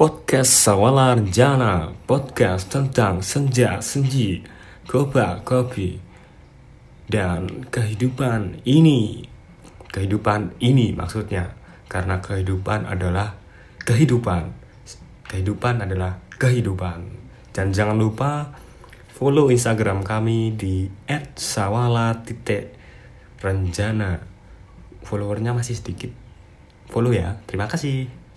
Podcast Sawalar Jana. Podcast tentang senja, senji, goba, kopi, Dan kehidupan ini. Kehidupan ini maksudnya. Karena kehidupan adalah kehidupan. Kehidupan adalah kehidupan. Dan jangan lupa follow Instagram kami di @sawala_renjana followernya masih sedikit. Follow ya. Terima kasih.